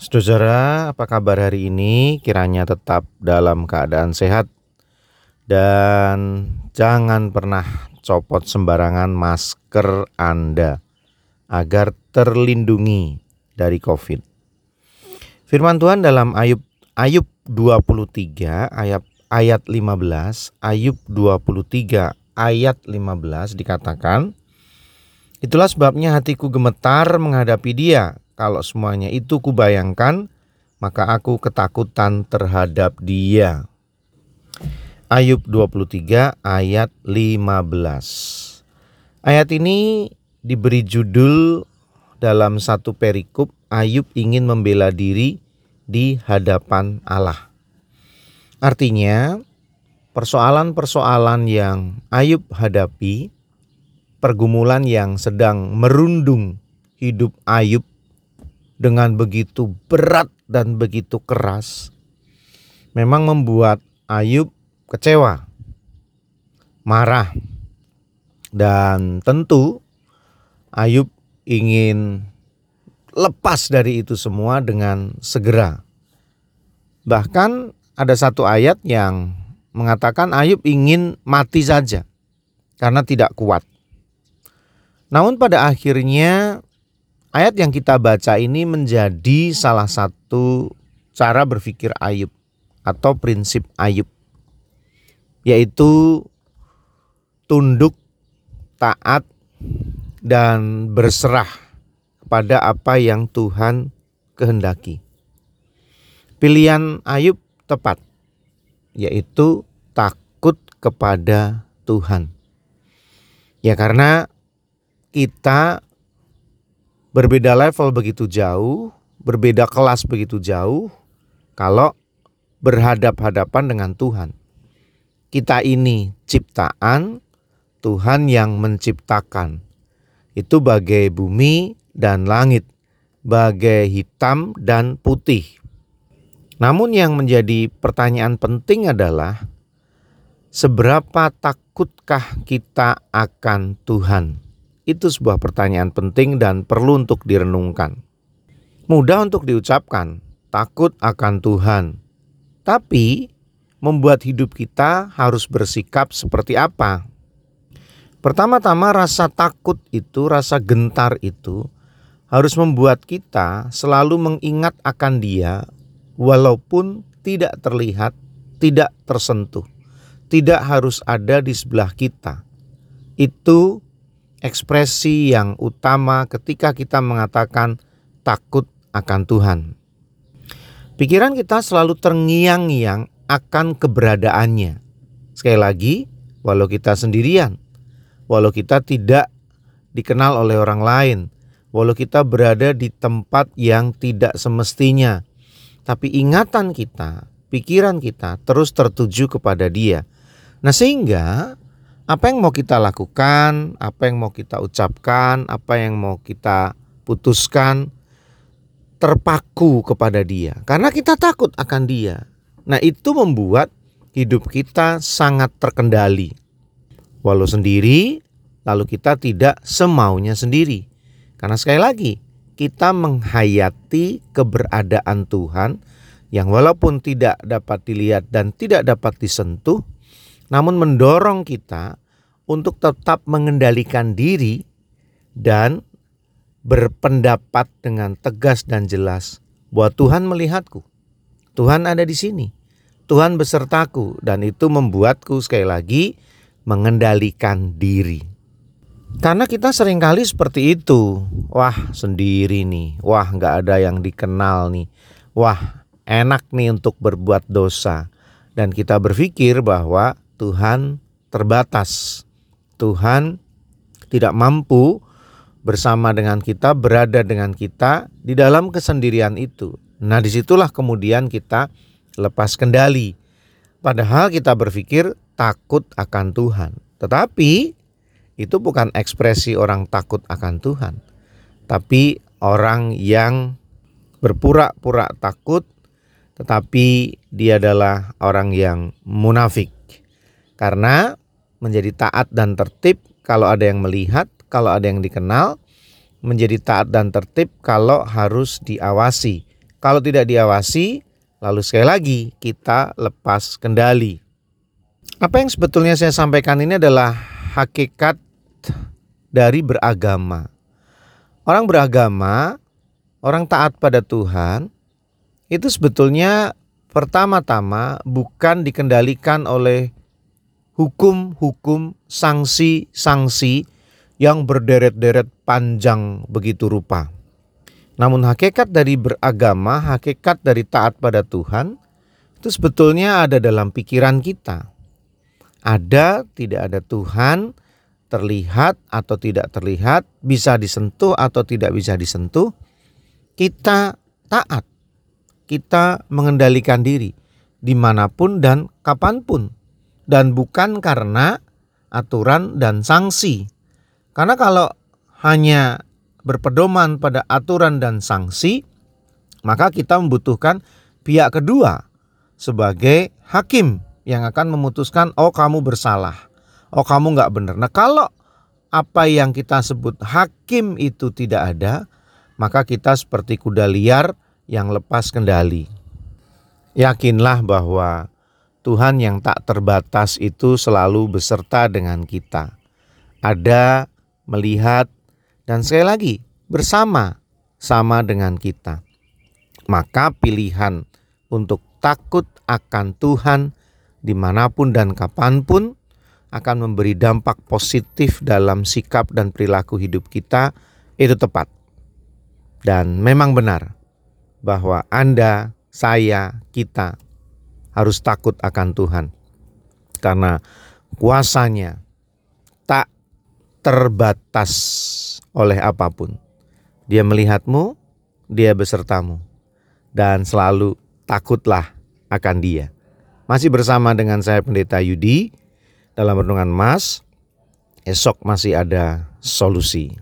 Saudara, apa kabar hari ini? Kiranya tetap dalam keadaan sehat dan jangan pernah copot sembarangan masker Anda agar terlindungi dari Covid. Firman Tuhan dalam Ayub Ayub 23 ayat ayat 15, Ayub 23 ayat 15 dikatakan, Itulah sebabnya hatiku gemetar menghadapi dia kalau semuanya itu kubayangkan, maka aku ketakutan terhadap dia. Ayub 23 ayat 15. Ayat ini diberi judul dalam satu perikop Ayub ingin membela diri di hadapan Allah. Artinya, persoalan-persoalan yang Ayub hadapi, pergumulan yang sedang merundung hidup Ayub dengan begitu berat dan begitu keras memang membuat Ayub kecewa, marah, dan tentu Ayub ingin lepas dari itu semua dengan segera. Bahkan ada satu ayat yang mengatakan Ayub ingin mati saja karena tidak kuat. Namun pada akhirnya Ayat yang kita baca ini menjadi salah satu cara berpikir Ayub atau prinsip Ayub yaitu tunduk, taat dan berserah kepada apa yang Tuhan kehendaki. Pilihan Ayub tepat yaitu takut kepada Tuhan. Ya karena kita berbeda level begitu jauh, berbeda kelas begitu jauh kalau berhadap-hadapan dengan Tuhan. Kita ini ciptaan Tuhan yang menciptakan. Itu bagai bumi dan langit, bagai hitam dan putih. Namun yang menjadi pertanyaan penting adalah seberapa takutkah kita akan Tuhan? Itu sebuah pertanyaan penting dan perlu untuk direnungkan. Mudah untuk diucapkan, takut akan Tuhan. Tapi membuat hidup kita harus bersikap seperti apa? Pertama-tama rasa takut itu, rasa gentar itu harus membuat kita selalu mengingat akan Dia walaupun tidak terlihat, tidak tersentuh, tidak harus ada di sebelah kita. Itu ekspresi yang utama ketika kita mengatakan takut akan Tuhan. Pikiran kita selalu terngiang-ngiang akan keberadaannya. Sekali lagi, walau kita sendirian, walau kita tidak dikenal oleh orang lain, walau kita berada di tempat yang tidak semestinya, tapi ingatan kita, pikiran kita terus tertuju kepada Dia. Nah, sehingga apa yang mau kita lakukan, apa yang mau kita ucapkan, apa yang mau kita putuskan terpaku kepada Dia karena kita takut akan Dia. Nah, itu membuat hidup kita sangat terkendali. Walau sendiri, lalu kita tidak semaunya sendiri. Karena sekali lagi, kita menghayati keberadaan Tuhan yang walaupun tidak dapat dilihat dan tidak dapat disentuh, namun mendorong kita untuk tetap mengendalikan diri dan berpendapat dengan tegas dan jelas bahwa Tuhan melihatku. Tuhan ada di sini. Tuhan besertaku dan itu membuatku sekali lagi mengendalikan diri. Karena kita sering kali seperti itu. Wah sendiri nih. Wah nggak ada yang dikenal nih. Wah enak nih untuk berbuat dosa. Dan kita berpikir bahwa Tuhan terbatas. Tuhan tidak mampu bersama dengan kita, berada dengan kita di dalam kesendirian itu. Nah, di situlah kemudian kita lepas kendali. Padahal kita berpikir takut akan Tuhan, tetapi itu bukan ekspresi orang takut akan Tuhan, tapi orang yang berpura-pura takut, tetapi dia adalah orang yang munafik, karena menjadi taat dan tertib kalau ada yang melihat, kalau ada yang dikenal, menjadi taat dan tertib kalau harus diawasi, Kalau tidak diawasi, lalu sekali lagi kita lepas kendali. Apa yang sebetulnya saya sampaikan ini adalah hakikat dari beragama. Orang beragama, orang taat pada Tuhan, itu sebetulnya pertama-tama bukan dikendalikan oleh hukum-hukum, sanksi-sanksi yang berderet-deret panjang begitu rupa. Namun hakikat dari beragama, hakikat dari taat pada Tuhan itu sebetulnya ada dalam pikiran kita. Ada, tidak ada Tuhan, terlihat atau tidak terlihat, bisa disentuh atau tidak bisa disentuh. Kita taat, kita mengendalikan diri di mana pun dan kapan pun. Dan bukan karena aturan dan sanksi. Karena kalau hanya berpedoman pada aturan dan sanksi, maka kita membutuhkan pihak kedua sebagai hakim yang akan memutuskan, oh kamu bersalah, oh kamu nggak benar. Nah kalau apa yang kita sebut hakim itu tidak ada, maka kita seperti kuda liar yang lepas kendali. Yakinlah bahwa Tuhan yang tak terbatas itu selalu beserta dengan kita. Ada, melihat, dan sekali lagi, bersama sama dengan kita. Maka pilihan untuk takut akan Tuhan di mana pun dan kapan pun akan memberi dampak positif dalam sikap dan perilaku hidup kita itu tepat. Dan memang benar bahwa Anda, saya, kita harus takut akan Tuhan. Karena kuasanya tak terbatas oleh apa pun. Dia melihatmu, dia besertamu, dan selalu takutlah akan dia. Masih bersama dengan saya Pendeta Yudi dalam Renungan Mas. Esok masih ada solusi.